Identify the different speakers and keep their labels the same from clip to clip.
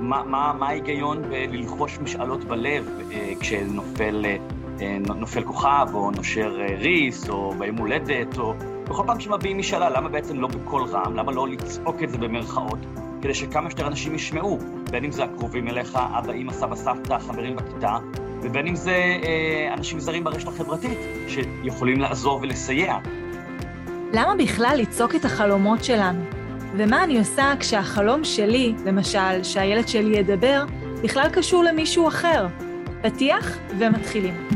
Speaker 1: מה, מה, מה ההיגיון בללחוש משאלות בלב אה, כשנופל אה, נופל כוכב, או נושר אה, ריס, או ביום הולדת, או בכל פעם שמביעים משאלה, למה בעצם לא בקול רם? למה לא לצעוק את זה במרכאות? כדי שכמה שיותר אנשים ישמעו, בין אם זה הקרובים אליך, אבא, אמא, סבא, סבתא, חברים בכיתה, ובין אם זה אה, אנשים זרים ברשת החברתית, שיכולים לעזור ולסייע.
Speaker 2: למה בכלל לצעוק את החלומות שלנו? ומה אני עושה כשהחלום שלי, למשל, שהילד שלי ידבר, בכלל קשור למישהו אחר? פתיח ומתחילים.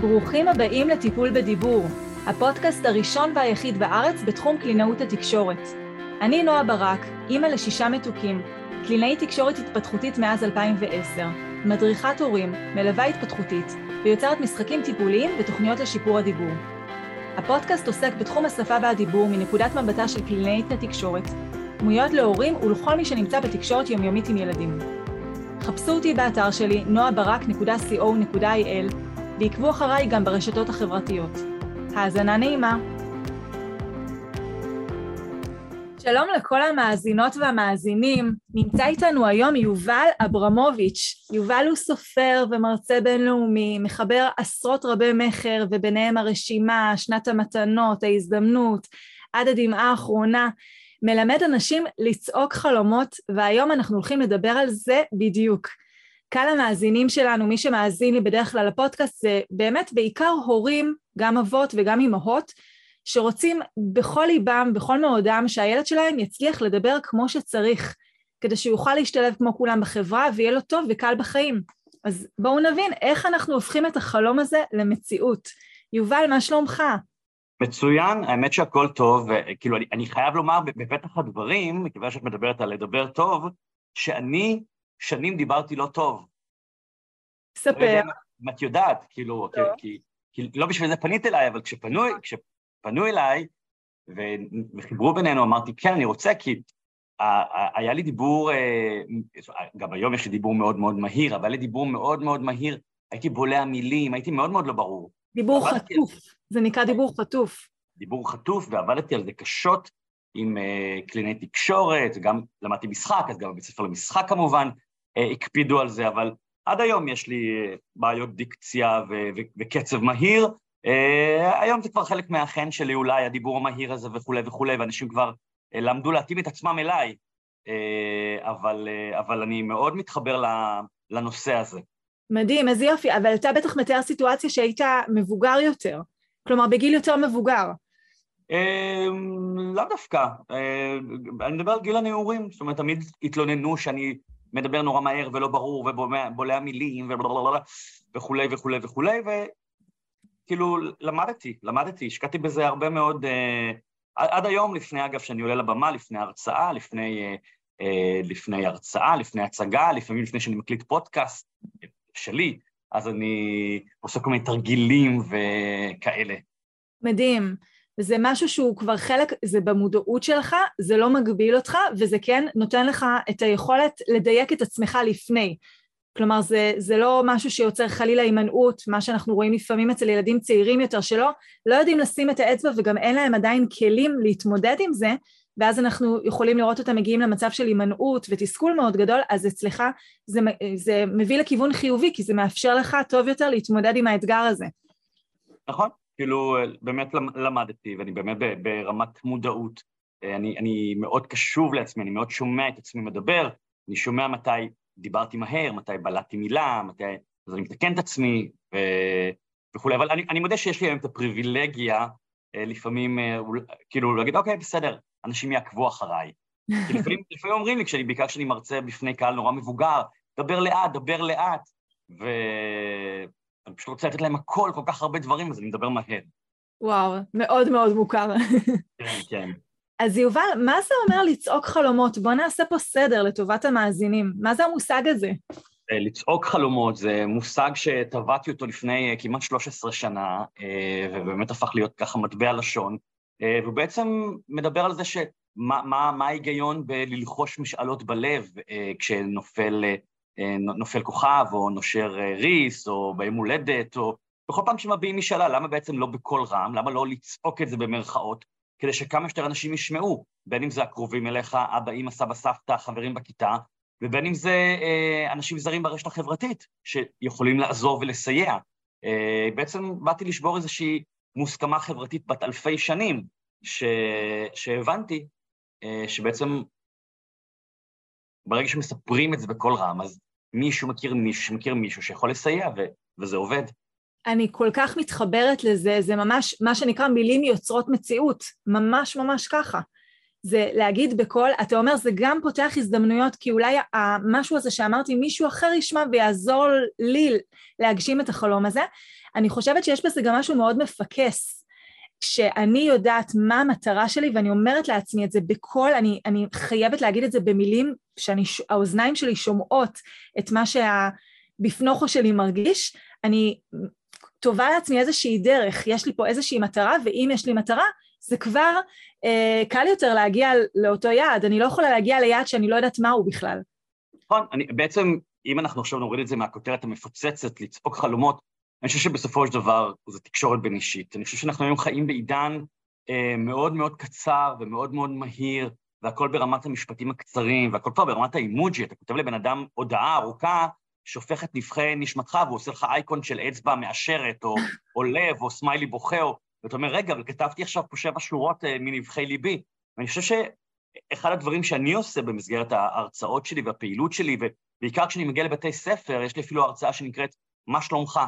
Speaker 2: ברוכים הבאים לטיפול בדיבור, הפודקאסט הראשון והיחיד בארץ בתחום קלינאות התקשורת. אני נועה ברק, אימא לשישה מתוקים, קלינאית תקשורת התפתחותית מאז 2010, מדריכת הורים, מלווה התפתחותית, ויוצרת משחקים טיפוליים ותוכניות לשיפור הדיבור. הפודקאסט עוסק בתחום השפה והדיבור מנקודת מבטה של קלינאית התקשורת, דמויות להורים ולכל מי שנמצא בתקשורת יומיומית עם ילדים. חפשו אותי באתר שלי noabarak.co.il ועקבו אחריי גם ברשתות החברתיות. האזנה נעימה. שלום לכל המאזינות והמאזינים, נמצא איתנו היום יובל אברמוביץ'. יובל הוא סופר ומרצה בינלאומי, מחבר עשרות רבי מכר וביניהם הרשימה, שנת המתנות, ההזדמנות, עד הדמעה האחרונה. מלמד אנשים לצעוק חלומות, והיום אנחנו הולכים לדבר על זה בדיוק. קהל המאזינים שלנו, מי שמאזין לי בדרך כלל לפודקאסט, זה באמת בעיקר הורים, גם אבות וגם אמהות, שרוצים בכל ליבם, בכל מאודם, שהילד שלהם יצליח לדבר כמו שצריך, כדי שהוא יוכל להשתלב כמו כולם בחברה ויהיה לו טוב וקל בחיים. אז בואו נבין איך אנחנו הופכים את החלום הזה למציאות. יובל, מה שלומך?
Speaker 1: מצוין, האמת שהכל טוב, כאילו אני, אני חייב לומר בפתח הדברים, מכיוון שאת מדברת על לדבר טוב, שאני שנים דיברתי לא טוב.
Speaker 2: ספר.
Speaker 1: אם את יודעת, כאילו, כי, כי, כי לא בשביל זה פנית אליי, אבל כשפנו, כשפנו אליי וחיברו בינינו, אמרתי, כן, אני רוצה, כי היה לי דיבור, אה, גם היום יש לי דיבור מאוד מאוד מהיר, אבל היה לי דיבור מאוד מאוד מהיר, הייתי בולע מילים, הייתי מאוד מאוד לא ברור.
Speaker 2: דיבור חטוף, זה נקרא דיבור חטוף.
Speaker 1: דיבור חטוף, ועבדתי על זה קשות עם קליני תקשורת, גם למדתי משחק, אז גם בבית ספר למשחק כמובן הקפידו על זה, אבל עד היום יש לי בעיות דיקציה ו- ו- וקצב מהיר. Uh, היום זה כבר חלק מהחן שלי אולי, הדיבור המהיר הזה וכולי וכולי, ואנשים כבר uh, למדו להתאים את עצמם אליי, uh, אבל, אבל אני מאוד מתחבר לנושא הזה.
Speaker 2: מדהים, איזה יופי, אבל אתה בטח מתאר סיטואציה שהיית מבוגר יותר, כלומר בגיל יותר מבוגר.
Speaker 1: לאו דווקא, אני מדבר על גיל הנעורים, זאת אומרת, תמיד התלוננו שאני מדבר נורא מהר ולא ברור ובולע מילים וכולי וכולי וכולי, וכאילו למדתי, למדתי, השקעתי בזה הרבה מאוד, עד היום, לפני, אגב, שאני עולה לבמה, לפני הרצאה, לפני, לפני הרצאה, לפני הצגה, לפעמים לפני שאני מקליט פודקאסט, שלי, אז אני עושה כל מיני תרגילים וכאלה.
Speaker 2: מדהים. וזה משהו שהוא כבר חלק, זה במודעות שלך, זה לא מגביל אותך, וזה כן נותן לך את היכולת לדייק את עצמך לפני. כלומר, זה, זה לא משהו שיוצר חלילה הימנעות, מה שאנחנו רואים לפעמים אצל ילדים צעירים יותר, שלא לא יודעים לשים את האצבע וגם אין להם עדיין כלים להתמודד עם זה, ואז אנחנו יכולים לראות אותם מגיעים למצב של הימנעות ותסכול מאוד גדול, אז אצלך זה, זה מביא לכיוון חיובי, כי זה מאפשר לך טוב יותר להתמודד עם האתגר הזה.
Speaker 1: נכון, כאילו באמת למדתי, ואני באמת ברמת מודעות. אני, אני מאוד קשוב לעצמי, אני מאוד שומע את עצמי מדבר, אני שומע מתי דיברתי מהר, מתי בלעתי מילה, מתי... אז אני מתקן את עצמי ו... וכולי, אבל אני, אני מודה שיש לי היום את הפריבילגיה לפעמים, כאילו, להגיד, אוקיי, בסדר, אנשים יעקבו אחריי. כי לפעמים, לפעמים אומרים לי, כשאני, בעיקר כשאני מרצה בפני קהל נורא מבוגר, דבר לאט, דבר לאט, ואני פשוט רוצה לתת להם הכל, כל כך הרבה דברים, אז אני מדבר מהר.
Speaker 2: וואו, מאוד מאוד מוכר.
Speaker 1: כן, כן.
Speaker 2: אז יובל, מה זה אומר לצעוק חלומות? בוא נעשה פה סדר לטובת המאזינים. מה זה המושג הזה?
Speaker 1: לצעוק חלומות זה מושג שטבעתי אותו לפני כמעט 13 שנה, ובאמת הפך להיות ככה מטבע לשון. והוא בעצם מדבר על זה שמה מה, מה ההיגיון בללחוש משאלות בלב כשנופל נופל כוכב, או נושר ריס, או ביום הולדת, או בכל פעם שמביעים משאלה, למה בעצם לא בקול רם? למה לא לצעוק את זה במרכאות? כדי שכמה שיותר אנשים ישמעו, בין אם זה הקרובים אליך, אבא, אמא, סבא, סבתא, חברים בכיתה, ובין אם זה אה, אנשים זרים ברשת החברתית שיכולים לעזור ולסייע. אה, בעצם באתי לשבור איזושהי מוסכמה חברתית בת אלפי שנים, ש... שהבנתי אה, שבעצם ברגע שמספרים את זה בקול רם, אז מישהו מכיר מישהו שמכיר מישהו שיכול לסייע, ו... וזה עובד.
Speaker 2: אני כל כך מתחברת לזה, זה ממש מה שנקרא מילים יוצרות מציאות, ממש ממש ככה. זה להגיד בקול, אתה אומר זה גם פותח הזדמנויות, כי אולי המשהו הזה שאמרתי מישהו אחר ישמע ויעזור לי להגשים את החלום הזה. אני חושבת שיש בזה גם משהו מאוד מפקס, שאני יודעת מה המטרה שלי ואני אומרת לעצמי את זה בקול, אני, אני חייבת להגיד את זה במילים שהאוזניים שלי שומעות את מה שהבפנוכו שלי מרגיש, אני טובה לעצמי איזושהי דרך, יש לי פה איזושהי מטרה, ואם יש לי מטרה, זה כבר אה, קל יותר להגיע לאותו יעד. אני לא יכולה להגיע ליעד שאני לא יודעת מהו בכלל.
Speaker 1: נכון, אני, בעצם, אם אנחנו עכשיו נוריד את זה מהכותרת המפוצצת, לצעוק חלומות, אני חושב שבסופו של דבר זו תקשורת בין אישית. אני חושב שאנחנו היום חיים בעידן אה, מאוד מאוד קצר ומאוד מאוד מהיר, והכל ברמת המשפטים הקצרים, והכל כבר ברמת האימוג'י, אתה כותב לבן אדם הודעה ארוכה, שופך את נבחי נשמתך והוא עושה לך אייקון של אצבע מאשרת, או, או לב, או סמיילי בוכה, או... ואתה אומר, רגע, אבל כתבתי עכשיו פה שבע שורות uh, מנבחי ליבי. ואני חושב שאחד הדברים שאני עושה במסגרת ההרצאות שלי והפעילות שלי, ובעיקר כשאני מגיע לבתי ספר, יש לי אפילו הרצאה שנקראת מה שלומך?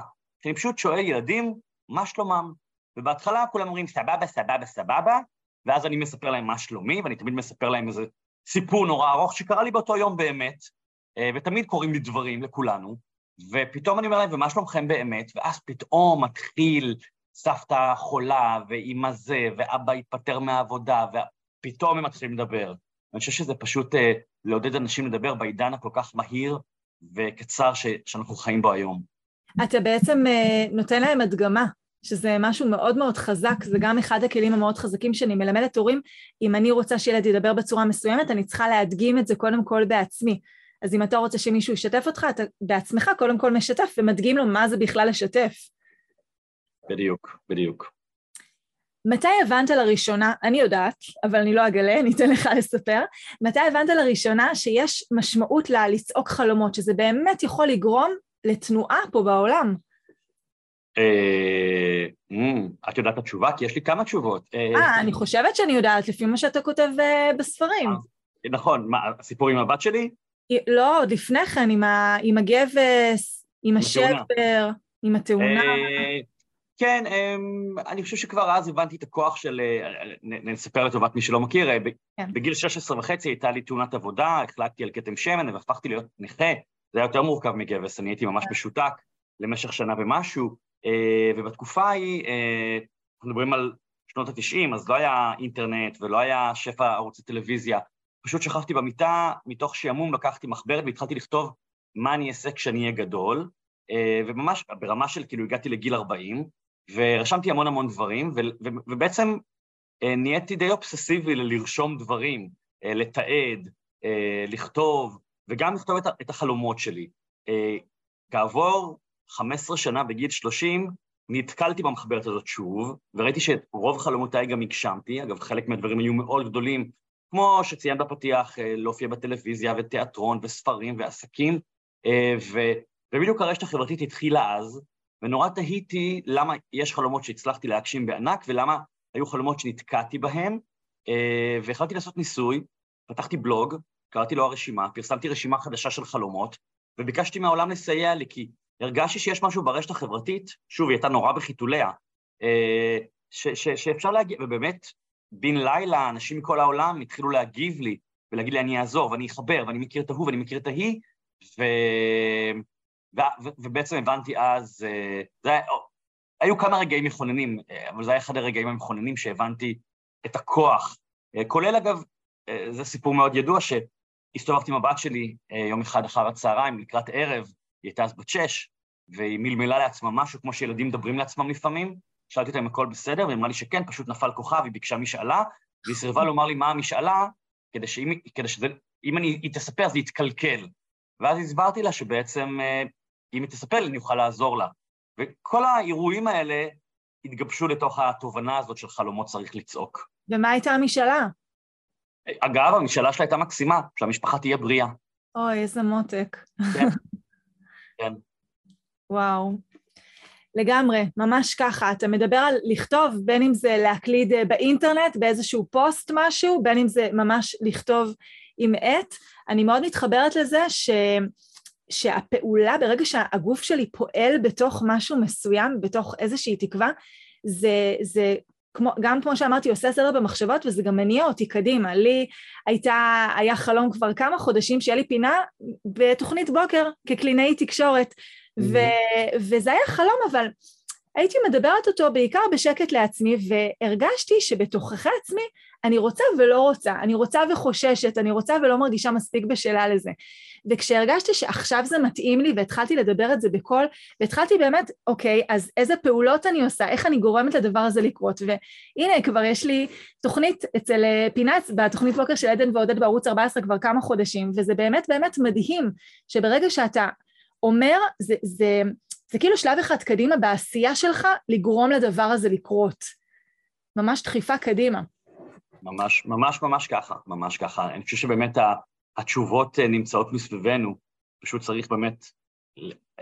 Speaker 1: שאני פשוט שואל ילדים, מה שלומם? ובהתחלה כולם אומרים, סבבה, סבבה, סבבה, ואז אני מספר להם מה שלומי, ואני תמיד מספר להם איזה סיפור נורא ארוך שקרה לי באותו יום באמת, ותמיד קורים לי דברים לכולנו, ופתאום אני אומר להם, ומה שלומכם באמת? ואז פתאום מתחיל סבתא חולה, ואימא זה, ואבא התפטר מהעבודה, ופתאום הם מתחילים לדבר. אני חושב שזה פשוט uh, לעודד אנשים לדבר בעידן הכל כך מהיר וקצר ש- שאנחנו חיים בו היום.
Speaker 2: אתה בעצם uh, נותן להם הדגמה, שזה משהו מאוד מאוד חזק, זה גם אחד הכלים המאוד חזקים שאני מלמדת הורים. אם אני רוצה שילד ידבר בצורה מסוימת, אני צריכה להדגים את זה קודם כל בעצמי. אז אם אתה רוצה שמישהו ישתף אותך, אתה בעצמך קודם כל משתף ומדגים לו מה זה בכלל לשתף.
Speaker 1: בדיוק, בדיוק.
Speaker 2: מתי הבנת לראשונה, אני יודעת, אבל אני לא אגלה, אני אתן לך לספר, מתי הבנת לראשונה שיש משמעות ללצעוק חלומות, שזה באמת יכול לגרום לתנועה פה בעולם?
Speaker 1: אה, אמ, את יודעת את התשובה? כי יש לי כמה תשובות.
Speaker 2: אה, אה אני חושבת שאני יודעת, לפי מה שאתה כותב אה, בספרים.
Speaker 1: נכון, מה, הסיפור עם הבת שלי?
Speaker 2: לא, עוד לפני כן, עם, ה, עם הגבס, עם השבר, עם התאונה. אה,
Speaker 1: כן, אמ, אני חושב שכבר אז הבנתי את הכוח של, אה, נספר לטובת מי שלא מכיר, אה, כן. בגיל 16 וחצי הייתה לי תאונת עבודה, החלקתי על כתם שמן והפכתי להיות נכה, זה היה יותר מורכב מגבס, אני הייתי ממש כן. משותק למשך שנה ומשהו, ובתקופה ההיא, אנחנו מדברים על שנות ה-90, אז לא היה אינטרנט ולא היה שפע ערוצי טלוויזיה, פשוט שכבתי במיטה, מתוך שעמום לקחתי מחברת והתחלתי לכתוב מה אני אעשה כשאני אהיה גדול, אה, וממש ברמה של כאילו הגעתי לגיל 40, ורשמתי המון המון דברים, ובעצם אה, נהייתי די אובססיבי ללרשום דברים, אה, לתעד, לכתוב, וגם לכתוב את החלומות שלי. כעבור 15 שנה בגיל 30, נתקלתי במחברת הזאת שוב, וראיתי שרוב חלומותיי גם הגשמתי, אגב, חלק מהדברים היו מאוד גדולים, כמו שציינת בפתיח, אה, להופיע בטלוויזיה ותיאטרון וספרים ועסקים, אה, ו, ובדיוק הרשת החברתית התחילה אז, ונורא תהיתי למה יש חלומות שהצלחתי להגשים בענק ולמה היו חלומות שנתקעתי בהם, אה, והחלטתי לעשות ניסוי, פתחתי בלוג, קראתי לו הרשימה, פרסמתי רשימה חדשה של חלומות, וביקשתי מהעולם לסייע לי, כי הרגשתי שיש משהו ברשת החברתית, שוב, היא הייתה נורא בחיתוליה, ש- ש- שאפשר להגיע, ובאמת, בן לילה, אנשים מכל העולם התחילו להגיב לי ולהגיד לי, אני אעזור ואני אחבר ואני מכיר את ההוא ואני מכיר את ההיא, ו... ו... ו... ובעצם הבנתי אז, אה, זה היה... היו כמה רגעים מכוננים, אה, אבל זה היה אחד הרגעים המכוננים שהבנתי את הכוח. אה, כולל, אגב, זה סיפור מאוד ידוע, שהסתובבתי עם הבת שלי יום אחד אחר הצהריים, לקראת ערב, היא הייתה אז בת שש, והיא מלמלה לעצמה משהו, כמו שילדים מדברים לעצמם לפעמים, שאלתי אותה אם הכל בסדר, והיא אמרה לי שכן, פשוט נפל כוכב, היא ביקשה משאלה, והיא סירבה לומר לי מה המשאלה, כדי שאם, כדי שזה, אם אני, היא תספר אז היא תתקלקל. ואז הסברתי לה שבעצם אה, אם היא תספר לי, אני אוכל לעזור לה. וכל האירועים האלה התגבשו לתוך התובנה הזאת של חלומות צריך לצעוק.
Speaker 2: ומה הייתה המשאלה?
Speaker 1: אגב, המשאלה שלה הייתה מקסימה, שהמשפחה תהיה בריאה.
Speaker 2: אוי, איזה מותק.
Speaker 1: כן, כן.
Speaker 2: וואו. לגמרי, ממש ככה. אתה מדבר על לכתוב, בין אם זה להקליד אה, באינטרנט, באיזשהו פוסט משהו, בין אם זה ממש לכתוב עם עט. אני מאוד מתחברת לזה ש... שהפעולה, ברגע שהגוף שלי פועל בתוך משהו מסוים, בתוך איזושהי תקווה, זה, זה כמו, גם כמו שאמרתי, עושה סדר במחשבות וזה גם מניע אותי קדימה. לי הייתה, היה חלום כבר כמה חודשים שיהיה לי פינה בתוכנית בוקר כקלינאי תקשורת, ו, וזה היה חלום, אבל הייתי מדברת אותו בעיקר בשקט לעצמי, והרגשתי שבתוככי עצמי אני רוצה ולא רוצה, אני רוצה וחוששת, אני רוצה ולא מרגישה מספיק בשלה לזה. וכשהרגשתי שעכשיו זה מתאים לי והתחלתי לדבר את זה בקול, והתחלתי באמת, אוקיי, אז איזה פעולות אני עושה, איך אני גורמת לדבר הזה לקרות, והנה כבר יש לי תוכנית אצל אה, פינץ, בתוכנית בוקר של עדן ועודד בערוץ 14 כבר כמה חודשים, וזה באמת באמת מדהים שברגע שאתה אומר, זה, זה, זה כאילו שלב אחד קדימה בעשייה שלך לגרום לדבר הזה לקרות. ממש דחיפה קדימה.
Speaker 1: ממש, ממש ממש ככה, ממש ככה. אני חושב שבאמת התשובות אה, נמצאות מסביבנו, פשוט צריך באמת,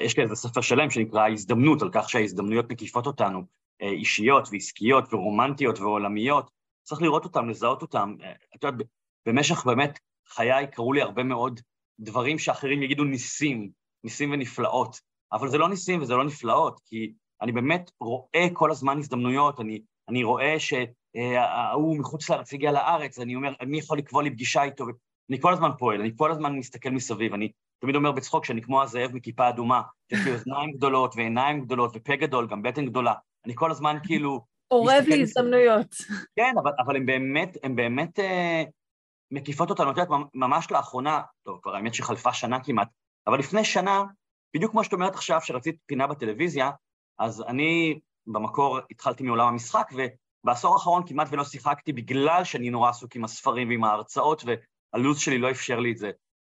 Speaker 1: יש לי איזה ספר שלם שנקרא הזדמנות, על כך שההזדמנויות מקיפות אותנו, אה, אישיות ועסקיות ורומנטיות ועולמיות, צריך לראות אותם, לזהות אותם. אה, את יודעת, במשך באמת חיי קרו לי הרבה מאוד דברים שאחרים יגידו ניסים, ניסים ונפלאות, אבל זה לא ניסים וזה לא נפלאות, כי אני באמת רואה כל הזמן הזדמנויות, אני, אני רואה שההוא מחוץ לארץ הגיע לארץ, אני אומר, מי יכול לקבוע לי פגישה איתו? אני כל הזמן פועל, אני כל הזמן מסתכל מסביב, אני תמיד אומר בצחוק שאני כמו הזאב מכיפה אדומה, שיש לי אוזניים גדולות ועיניים גדולות ופה גדול, גם בטן גדולה. אני כל הזמן כאילו...
Speaker 2: אורב לי הזדמנויות.
Speaker 1: כן, אבל, אבל הם באמת, הם באמת אה, מקיפות אותנו. את יודעת, ממש לאחרונה, טוב, כבר האמת שחלפה שנה כמעט, אבל לפני שנה, בדיוק כמו שאת אומרת עכשיו, שרצית פינה בטלוויזיה, אז אני במקור התחלתי מעולם המשחק, ובעשור האחרון כמעט ולא שיחקתי בגלל שאני נורא עסוק עם הספרים ועם ההרצאות, הלו"ז שלי לא אפשר לי את זה.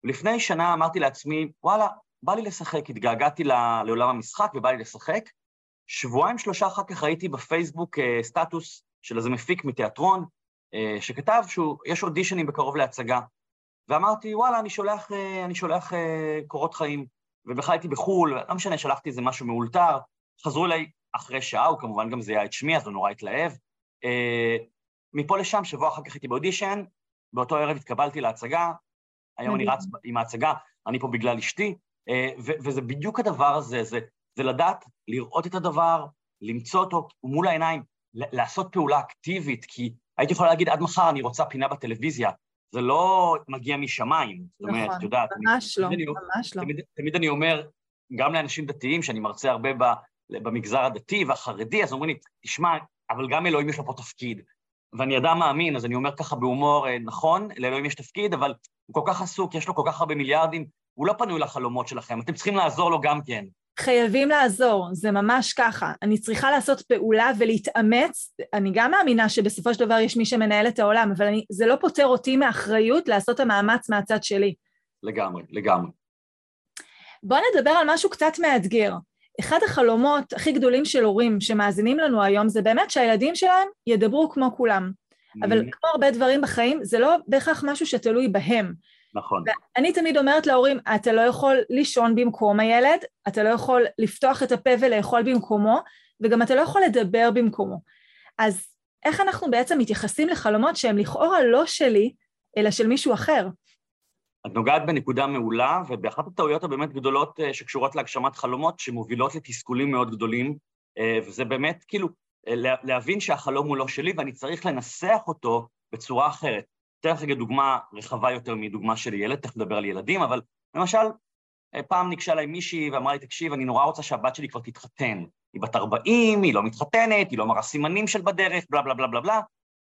Speaker 1: לפני שנה אמרתי לעצמי, וואלה, בא לי לשחק, התגעגעתי לעולם המשחק ובא לי לשחק. שבועיים שלושה אחר כך ראיתי בפייסבוק uh, סטטוס של איזה מפיק מתיאטרון, uh, שכתב שיש אודישנים בקרוב להצגה. ואמרתי, וואלה, אני שולח, uh, אני שולח uh, קורות חיים. ובכלל הייתי בחו"ל, לא משנה, שלחתי איזה משהו מאולתר, חזרו אליי אחרי שעה, הוא כמובן גם זיהה את שמי, אז הוא נורא התלהב. Uh, מפה לשם, שבוע אחר כך הייתי באודישן, באותו ערב התקבלתי להצגה, היום אני רץ עם ההצגה, אני פה בגלל אשתי, אה, וזה בדיוק הדבר הזה, זה, זה לדעת לראות את הדבר, למצוא אותו מול העיניים, לעשות פעולה אקטיבית, כי הייתי יכולה להגיד עד מחר אני רוצה פינה בטלוויזיה, זה לא מגיע משמיים, זאת אומרת,
Speaker 2: נכון,
Speaker 1: את יודעת,
Speaker 2: ממש לא, ממש לא.
Speaker 1: תמיד, אני אומר, גם לאנשים דתיים, שאני מרצה הרבה במגזר הדתי והחרדי, אז אומרים לי, תשמע, אבל גם אלוהים יש לו פה תפקיד. ואני אדם מאמין, אז אני אומר ככה בהומור, אה, נכון, לאלוהים יש תפקיד, אבל הוא כל כך עסוק, יש לו כל כך הרבה מיליארדים, הוא לא פנוי לחלומות שלכם, אתם צריכים לעזור לו גם כן.
Speaker 2: חייבים לעזור, זה ממש ככה. אני צריכה לעשות פעולה ולהתאמץ. אני גם מאמינה שבסופו של דבר יש מי שמנהל את העולם, אבל אני, זה לא פוטר אותי מאחריות לעשות את המאמץ מהצד שלי.
Speaker 1: לגמרי, לגמרי.
Speaker 2: בואו נדבר על משהו קצת מאתגר. אחד החלומות הכי גדולים של הורים שמאזינים לנו היום זה באמת שהילדים שלהם ידברו כמו כולם. אבל mm-hmm. כמו הרבה דברים בחיים, זה לא בהכרח משהו שתלוי בהם.
Speaker 1: נכון.
Speaker 2: אני תמיד אומרת להורים, אתה לא יכול לישון במקום הילד, אתה לא יכול לפתוח את הפה ולאכול במקומו, וגם אתה לא יכול לדבר במקומו. אז איך אנחנו בעצם מתייחסים לחלומות שהם לכאורה לא שלי, אלא של מישהו אחר?
Speaker 1: את נוגעת בנקודה מעולה, ובאחת הטעויות הבאמת גדולות אה, שקשורות להגשמת חלומות, שמובילות לתסכולים מאוד גדולים, אה, וזה באמת כאילו אה, להבין שהחלום הוא לא שלי ואני צריך לנסח אותו בצורה אחרת. אתן לך רגע דוגמה רחבה יותר מדוגמה של ילד, תכף נדבר על ילדים, אבל למשל, פעם ניגשה אליי מישהי ואמרה לי, תקשיב, אני נורא רוצה שהבת שלי כבר תתחתן. היא בת 40, היא לא מתחתנת, היא לא מראה סימנים של בדרך, בלה בלה בלה בלה בלה,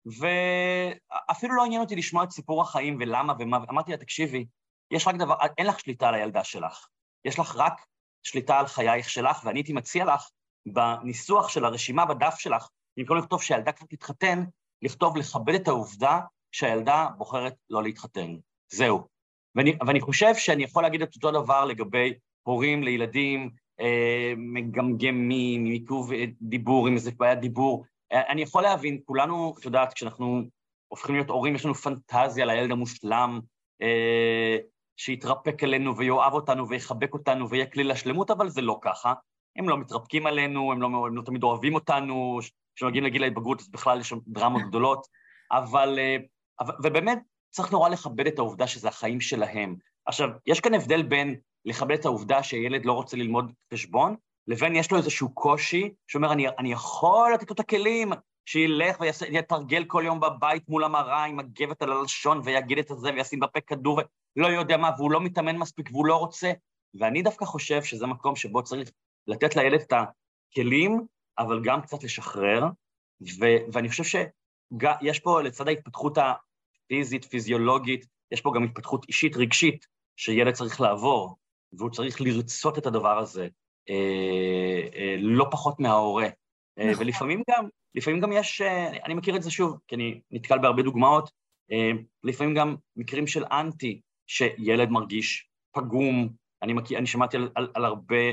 Speaker 1: ואפילו לא עניין אותי לשמוע את סיפור החיים ולמה ומה, אמרתי לה, תקשיבי, יש רק דבר, אין לך שליטה על הילדה שלך, יש לך רק שליטה על חייך שלך, ואני הייתי מציע לך, בניסוח של הרשימה בדף שלך, במקום לכתוב שהילדה כבר תתחתן, לכתוב לכבד את העובדה שהילדה בוחרת לא להתחתן. זהו. ואני, ואני חושב שאני יכול להגיד את אותו דבר לגבי הורים לילדים, אה, מגמגמים, עיכוב דיבור, עם איזה בעיית דיבור. אני יכול להבין, כולנו, את יודעת, כשאנחנו הופכים להיות הורים, יש לנו פנטזיה לילד המושלם, אה, שיתרפק עלינו ויאהב אותנו ויחבק אותנו ויהיה כלי לשלמות, אבל זה לא ככה. הם לא מתרפקים עלינו, הם לא, הם לא תמיד אוהבים אותנו, כשמגיעים לגיל ההתבגרות אז בכלל יש שם דרמות גדולות, אבל, אה. ובאמת צריך נורא לכבד את העובדה שזה החיים שלהם. עכשיו, יש כאן הבדל בין לכבד את העובדה שילד לא רוצה ללמוד חשבון, לבין יש לו איזשהו קושי, שאומר, אני, אני יכול לתת לו את הכלים, שילך ויתרגל כל יום בבית מול המראה עם הגבת על הלשון ויגיד את זה וישים בפה כדור ולא יודע מה, והוא לא מתאמן מספיק והוא לא רוצה. ואני דווקא חושב שזה מקום שבו צריך לתת לילד את הכלים, אבל גם קצת לשחרר, ו- ואני חושב שיש פה לצד ההתפתחות הפיזית, פיזיולוגית, יש פה גם התפתחות אישית, רגשית, שילד צריך לעבור, והוא צריך לרצות את הדבר הזה, אה, אה, לא פחות מההורה. אה, נכון. ולפעמים גם, לפעמים גם יש, אה, אני מכיר את זה שוב, כי אני נתקל בהרבה דוגמאות, אה, לפעמים גם מקרים של אנטי, שילד מרגיש פגום, אני, מכיר, אני שמעתי על, על, על הרבה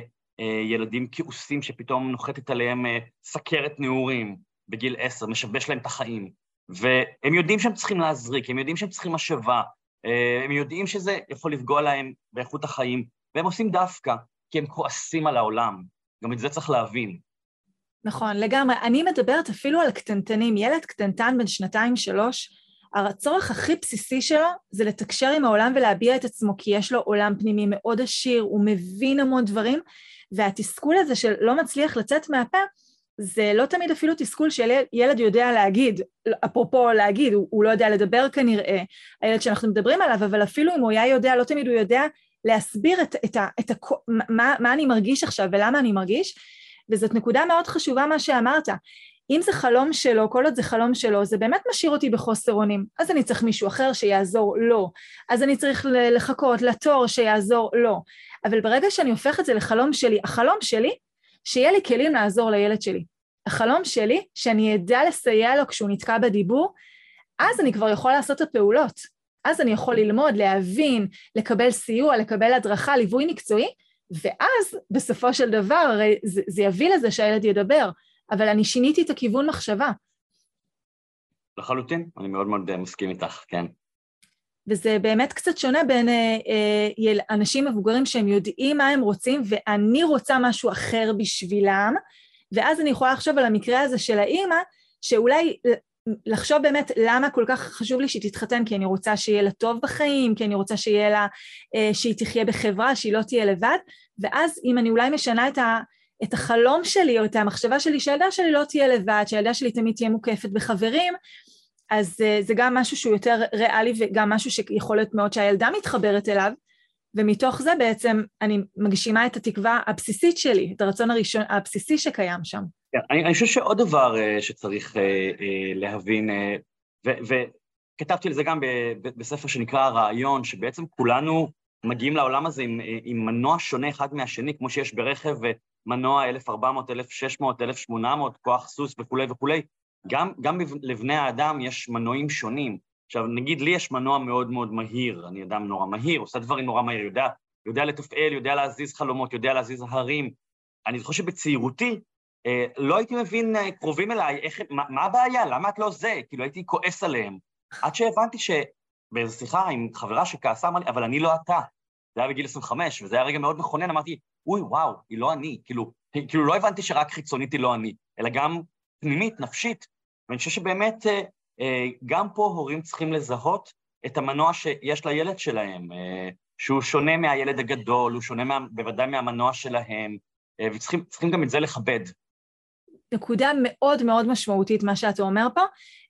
Speaker 1: ילדים כעוסים שפתאום נוחתת עליהם סכרת נעורים בגיל עשר, משבש להם את החיים. והם יודעים שהם צריכים להזריק, הם יודעים שהם צריכים משאבה, אה, הם יודעים שזה יכול לפגוע להם באיכות החיים, והם עושים דווקא כי הם כועסים על העולם. גם את זה צריך להבין.
Speaker 2: נכון, לגמרי. אני מדברת אפילו על קטנטנים. ילד קטנטן בן שנתיים-שלוש, הצורך הכי בסיסי שלו זה לתקשר עם העולם ולהביע את עצמו, כי יש לו עולם פנימי מאוד עשיר, הוא מבין המון דברים, והתסכול הזה שלא מצליח לצאת מהפה, זה לא תמיד אפילו תסכול שילד יודע להגיד, אפרופו להגיד, הוא, הוא לא יודע לדבר כנראה, הילד שאנחנו מדברים עליו, אבל אפילו אם הוא היה יודע, לא תמיד הוא יודע להסביר את, את, את, את, מה, מה אני מרגיש עכשיו ולמה אני מרגיש, וזאת נקודה מאוד חשובה מה שאמרת. אם זה חלום שלו, כל עוד זה חלום שלו, זה באמת משאיר אותי בחוסר אונים. אז אני צריך מישהו אחר שיעזור לו. אז אני צריך לחכות לתור שיעזור לו. אבל ברגע שאני הופך את זה לחלום שלי, החלום שלי, שיהיה לי כלים לעזור לילד שלי. החלום שלי, שאני אדע לסייע לו כשהוא נתקע בדיבור, אז אני כבר יכול לעשות את הפעולות. אז אני יכול ללמוד, להבין, לקבל סיוע, לקבל הדרכה, ליווי מקצועי, ואז בסופו של דבר הרי זה, זה יביא לזה שהילד ידבר, אבל אני שיניתי את הכיוון מחשבה.
Speaker 1: לחלוטין, אני מאוד מאוד מסכים איתך, כן.
Speaker 2: וזה באמת קצת שונה בין אה, אה, אנשים מבוגרים שהם יודעים מה הם רוצים, ואני רוצה משהו אחר בשבילם, ואז אני יכולה לחשוב על המקרה הזה של האימא, שאולי לחשוב באמת למה כל כך חשוב לי שהיא תתחתן, כי אני רוצה שיהיה לה טוב בחיים, כי אני רוצה שיהיה לה, אה, שהיא תחיה בחברה, שהיא לא תהיה לבד, ואז אם אני אולי משנה את, ה, את החלום שלי או את המחשבה שלי שהילדה שלי לא תהיה לבד, שהילדה שלי תמיד תהיה מוקפת בחברים, אז אה, זה גם משהו שהוא יותר ריאלי וגם משהו שיכול להיות מאוד שהילדה מתחברת אליו, ומתוך זה בעצם אני מגשימה את התקווה הבסיסית שלי, את הרצון הראשון, הבסיסי שקיים שם.
Speaker 1: כן, אני, אני חושב שעוד דבר uh, שצריך uh, uh, להבין, uh, וכתבתי על זה גם ב, ב, בספר שנקרא הרעיון, שבעצם כולנו מגיעים לעולם הזה עם, עם מנוע שונה אחד מהשני, כמו שיש ברכב מנוע 1400, 1600, 1800, כוח סוס וכולי וכולי, גם, גם לבני האדם יש מנועים שונים. עכשיו, נגיד לי יש מנוע מאוד מאוד מהיר, אני אדם נורא מהיר, עושה דברים נורא מהיר, יודע, יודע לתפעל, יודע להזיז חלומות, יודע להזיז הרים. אני זוכר שבצעירותי אה, לא הייתי מבין אה, קרובים אליי, איך, מה, מה הבעיה, למה את לא זה? כאילו הייתי כועס עליהם. עד שהבנתי שבאיזו שיחה עם חברה שכעסה, אמר לי, אבל אני לא אתה. זה היה בגיל 25, וזה היה רגע מאוד מכונן, אמרתי, אוי, וואו, היא לא אני. כאילו, כאילו לא הבנתי שרק חיצונית היא לא אני, אלא גם פנימית, נפשית. ואני חושב שבאמת אה, גם פה הורים צריכים לזהות את המנוע שיש לילד שלהם, אה, שהוא שונה מהילד הגדול, הוא שונה מה, בוודאי מהמנוע שלהם, וצריכים גם את זה לכבד.
Speaker 2: נקודה מאוד מאוד משמעותית, מה שאתה אומר פה,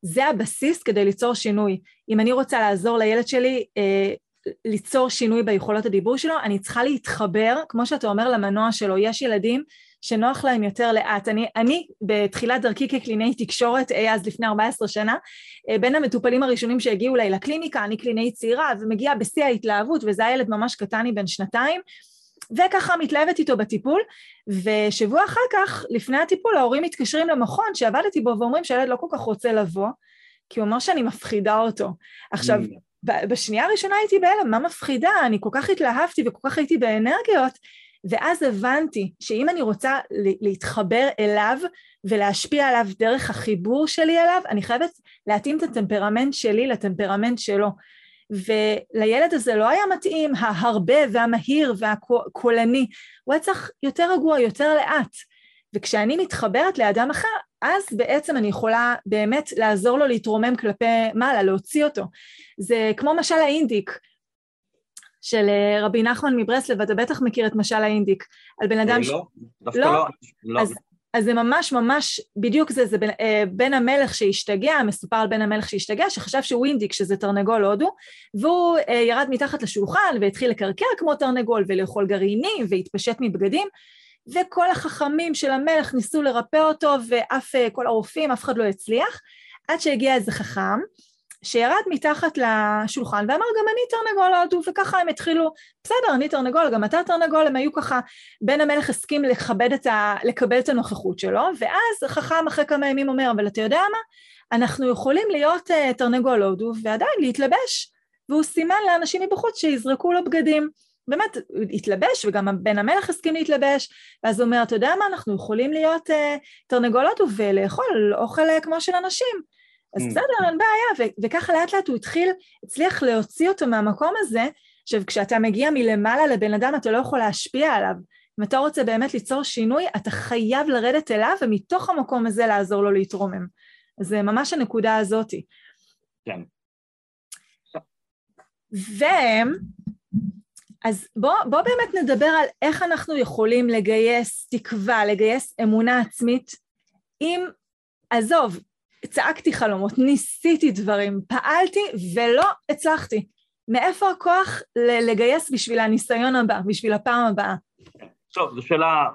Speaker 2: זה הבסיס כדי ליצור שינוי. אם אני רוצה לעזור לילד שלי אה, ליצור שינוי ביכולות הדיבור שלו, אני צריכה להתחבר, כמו שאתה אומר, למנוע שלו. יש ילדים שנוח להם יותר לאט. אני, אני בתחילת דרכי כקלינאי תקשורת, אי אז לפני 14 שנה, אה, בין המטופלים הראשונים שהגיעו אליי לקליניקה, אני קלינאית צעירה, ומגיעה בשיא ההתלהבות, וזה הילד ממש קטני בן שנתיים, וככה מתלהבת איתו בטיפול, ושבוע אחר כך, לפני הטיפול, ההורים מתקשרים למכון שעבדתי בו ואומרים שהילד לא כל כך רוצה לבוא, כי הוא אומר שאני מפחידה אותו. עכשיו, mm. בשנייה הראשונה הייתי בהלם, מה מפחידה? אני כל כך התלהבתי וכל כך הייתי באנרגיות, ואז הבנתי שאם אני רוצה להתחבר אליו ולהשפיע עליו דרך החיבור שלי אליו, אני חייבת להתאים את הטמפרמנט שלי לטמפרמנט שלו. ולילד הזה לא היה מתאים ההרבה והמהיר והקולני, הוא היה צריך יותר רגוע, יותר לאט. וכשאני מתחברת לאדם אחר, אז בעצם אני יכולה באמת לעזור לו להתרומם כלפי מעלה, להוציא אותו. זה כמו משל האינדיק של אה, רבי נחמן מברסלב, אתה בטח מכיר את משל האינדיק, על בן אדם...
Speaker 1: אה, לא, דווקא לא. לא.
Speaker 2: אז, אז זה ממש ממש, בדיוק זה, זה בן, אה, בן המלך שהשתגע, מסופר על בן המלך שהשתגע, שחשב שהוא אינדיק, שזה תרנגול הודו, והוא ירד מתחת לשולחן והתחיל לקרקר כמו תרנגול ולאכול גרעינים והתפשט מבגדים, וכל החכמים של המלך ניסו לרפא אותו, ואף כל הרופאים, אף אחד לא הצליח, עד שהגיע איזה חכם, שירד מתחת לשולחן ואמר גם אני תרנגול הודו וככה הם התחילו. בסדר אני תרנגול גם אתה תרנגול הם היו ככה בן המלך הסכים לכבד את ה... לקבל את הנוכחות שלו ואז חכם אחרי כמה ימים אומר אבל אתה יודע מה? אנחנו יכולים להיות uh, תרנגול הודו ועדיין להתלבש. והוא סימן לאנשים מבחוץ שיזרקו לו בגדים. באמת התלבש וגם בן המלך הסכים להתלבש. ואז הוא אומר אתה יודע מה? אנחנו יכולים להיות uh, תרנגול הודו ולאכול אוכל uh, כמו של אנשים אז mm. בסדר, אין בעיה, וככה לאט לאט הוא התחיל, הצליח להוציא אותו מהמקום הזה, עכשיו כשאתה מגיע מלמעלה לבן אדם אתה לא יכול להשפיע עליו, אם אתה רוצה באמת ליצור שינוי, אתה חייב לרדת אליו ומתוך המקום הזה לעזור לו להתרומם. אז זה ממש הנקודה הזאתי.
Speaker 1: כן.
Speaker 2: ו... אז בוא, בוא באמת נדבר על איך אנחנו יכולים לגייס תקווה, לגייס אמונה עצמית, אם, עזוב, צעקתי חלומות, ניסיתי דברים, פעלתי ולא הצלחתי. מאיפה הכוח לגייס בשביל הניסיון הבא, בשביל הפעם הבאה?
Speaker 1: טוב, זו שאלה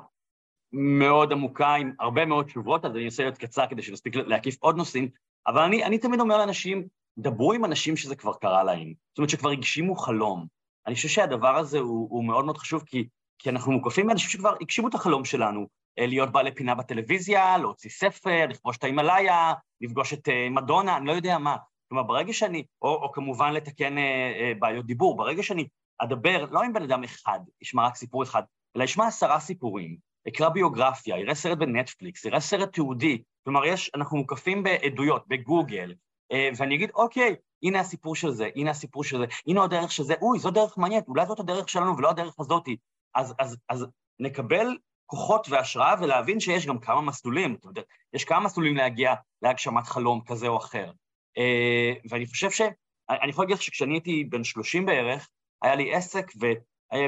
Speaker 1: מאוד עמוקה עם הרבה מאוד תשובות, אז אני אנסה להיות קצר כדי שנספיק להקיף עוד נושאים, אבל אני, אני תמיד אומר לאנשים, דברו עם אנשים שזה כבר קרה להם, זאת אומרת שכבר הגשימו חלום. אני חושב שהדבר הזה הוא, הוא מאוד מאוד חשוב, כי, כי אנחנו מוקפים באנשים שכבר הגשימו את החלום שלנו, להיות בעלי פינה בטלוויזיה, להוציא ספר, לכבוש את ההימאליה, לפגוש את אה, מדונה, אני לא יודע מה. כלומר, ברגע שאני, או, או כמובן לתקן אה, אה, בעיות דיבור, ברגע שאני אדבר לא עם בן אדם אחד, אשמע רק סיפור אחד, אלא אשמע עשרה סיפורים, אקרא ביוגרפיה, יראה סרט בנטפליקס, יראה סרט תיעודי, כלומר, יש, אנחנו מוקפים בעדויות, בגוגל, אה, ואני אגיד, אוקיי, הנה הסיפור של זה, הנה הסיפור של זה, הנה הדרך של זה, אוי, זו דרך מעניינת, אולי זאת הדרך שלנו ולא הדרך הזאתי. אז, אז, אז נקבל כוחות והשראה ולהבין שיש גם כמה מסלולים, אתה יודע, יש כמה מסלולים להגיע להגשמת חלום כזה או אחר. אה, ואני חושב ש... אני יכול להגיד לך שכשאני הייתי בן 30 בערך, היה לי עסק,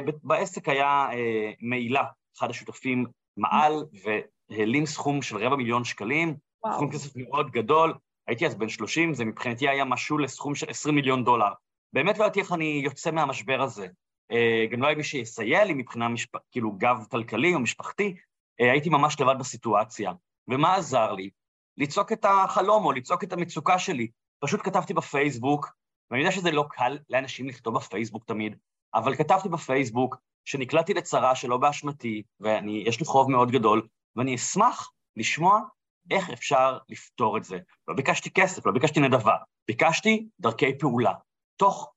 Speaker 1: ובעסק היה אה, מעילה, אחד השותפים מעל והעלים סכום של רבע מיליון שקלים, וואו. סכום כסף מאוד גדול, הייתי אז בן 30, זה מבחינתי היה משהו לסכום של 20 מיליון דולר. באמת לא ידעתי איך אני יוצא מהמשבר הזה. אה, גם לא היה מי שיסייע לי מבחינה, משפ... כאילו, גב כלכלי או משפחתי, אה, הייתי ממש לבד בסיטואציה. ומה עזר לי? לצעוק את החלום או לצעוק את המצוקה שלי. פשוט כתבתי בפייסבוק, ואני יודע שזה לא קל לאנשים לכתוב בפייסבוק תמיד, אבל כתבתי בפייסבוק שנקלעתי לצרה שלא באשמתי, ויש לי חוב מאוד גדול, ואני אשמח לשמוע איך אפשר לפתור את זה. לא ביקשתי כסף, לא ביקשתי נדבה, ביקשתי דרכי פעולה. תוך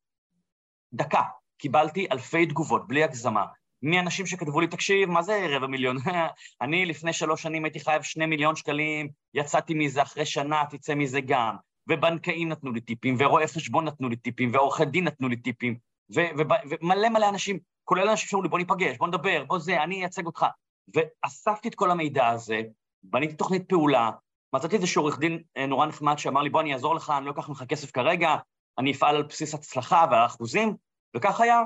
Speaker 1: דקה, קיבלתי אלפי תגובות, בלי הגזמה, מאנשים שכתבו לי, תקשיב, מה זה רבע מיליון? אני לפני שלוש שנים הייתי חייב שני מיליון שקלים, יצאתי מזה אחרי שנה, תצא מזה גם. ובנקאים נתנו לי טיפים, ורואי חשבון נתנו לי טיפים, ועורכי דין נתנו לי טיפים, ומלא מלא אנשים, כולל אנשים שאומרים לי, בוא ניפגש, בוא נדבר, בוא זה, אני אייצג אותך. ואספתי את כל המידע הזה, בניתי תוכנית פעולה, מצאתי איזשהו עורך דין אה, נורא נחמד שאמר לי, בוא, אני אעזור לך, אני לא אקח ממך כסף כרגע, אני אפעל על בסיס הצלחה ועל אחוזים, וכך היה.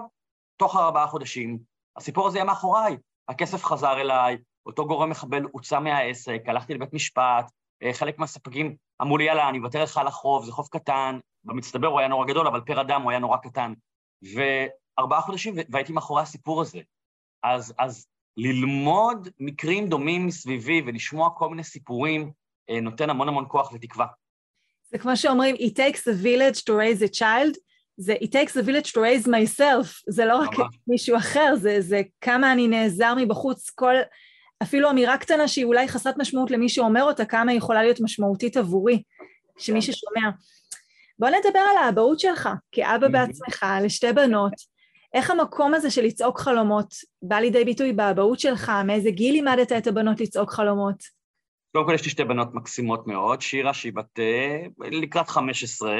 Speaker 1: תוך ארבעה חודשים, הסיפור הזה היה מאחוריי. הכסף חזר אליי, אותו גורם מחבל הוצא מהעסק, הלכתי לבית משפט, אה, חלק מהספקים אמרו לי, יאללה, אני אוותר לך על החוב, זה חוב קטן, במצטבר הוא היה נורא גדול, אבל פר אדם הוא היה נורא קטן. וארבעה חודשים, והייתי מאחורי הסיפור הזה. אז, אז ללמוד מקרים דומים מסביבי ולשמוע כל מיני סיפורים, אה, נותן המון המון כוח ותקווה.
Speaker 2: זה כמו שאומרים, it takes a village to raise a child, זה it takes a village to raise myself, זה לא רק מישהו אחר, זה, זה כמה אני נעזר מבחוץ, כל, אפילו אמירה קטנה שהיא אולי חסרת משמעות למי שאומר אותה, כמה היא יכולה להיות משמעותית עבורי, שמי כן. ששומע. בוא נדבר על האבהות שלך, כאבא בעצמך, לשתי בנות. איך המקום הזה של לצעוק חלומות בא לידי ביטוי באבהות שלך? מאיזה גיל לימדת את הבנות לצעוק חלומות?
Speaker 1: קודם כל יש לי שתי בנות מקסימות מאוד, שירה שהיא בת לקראת 15,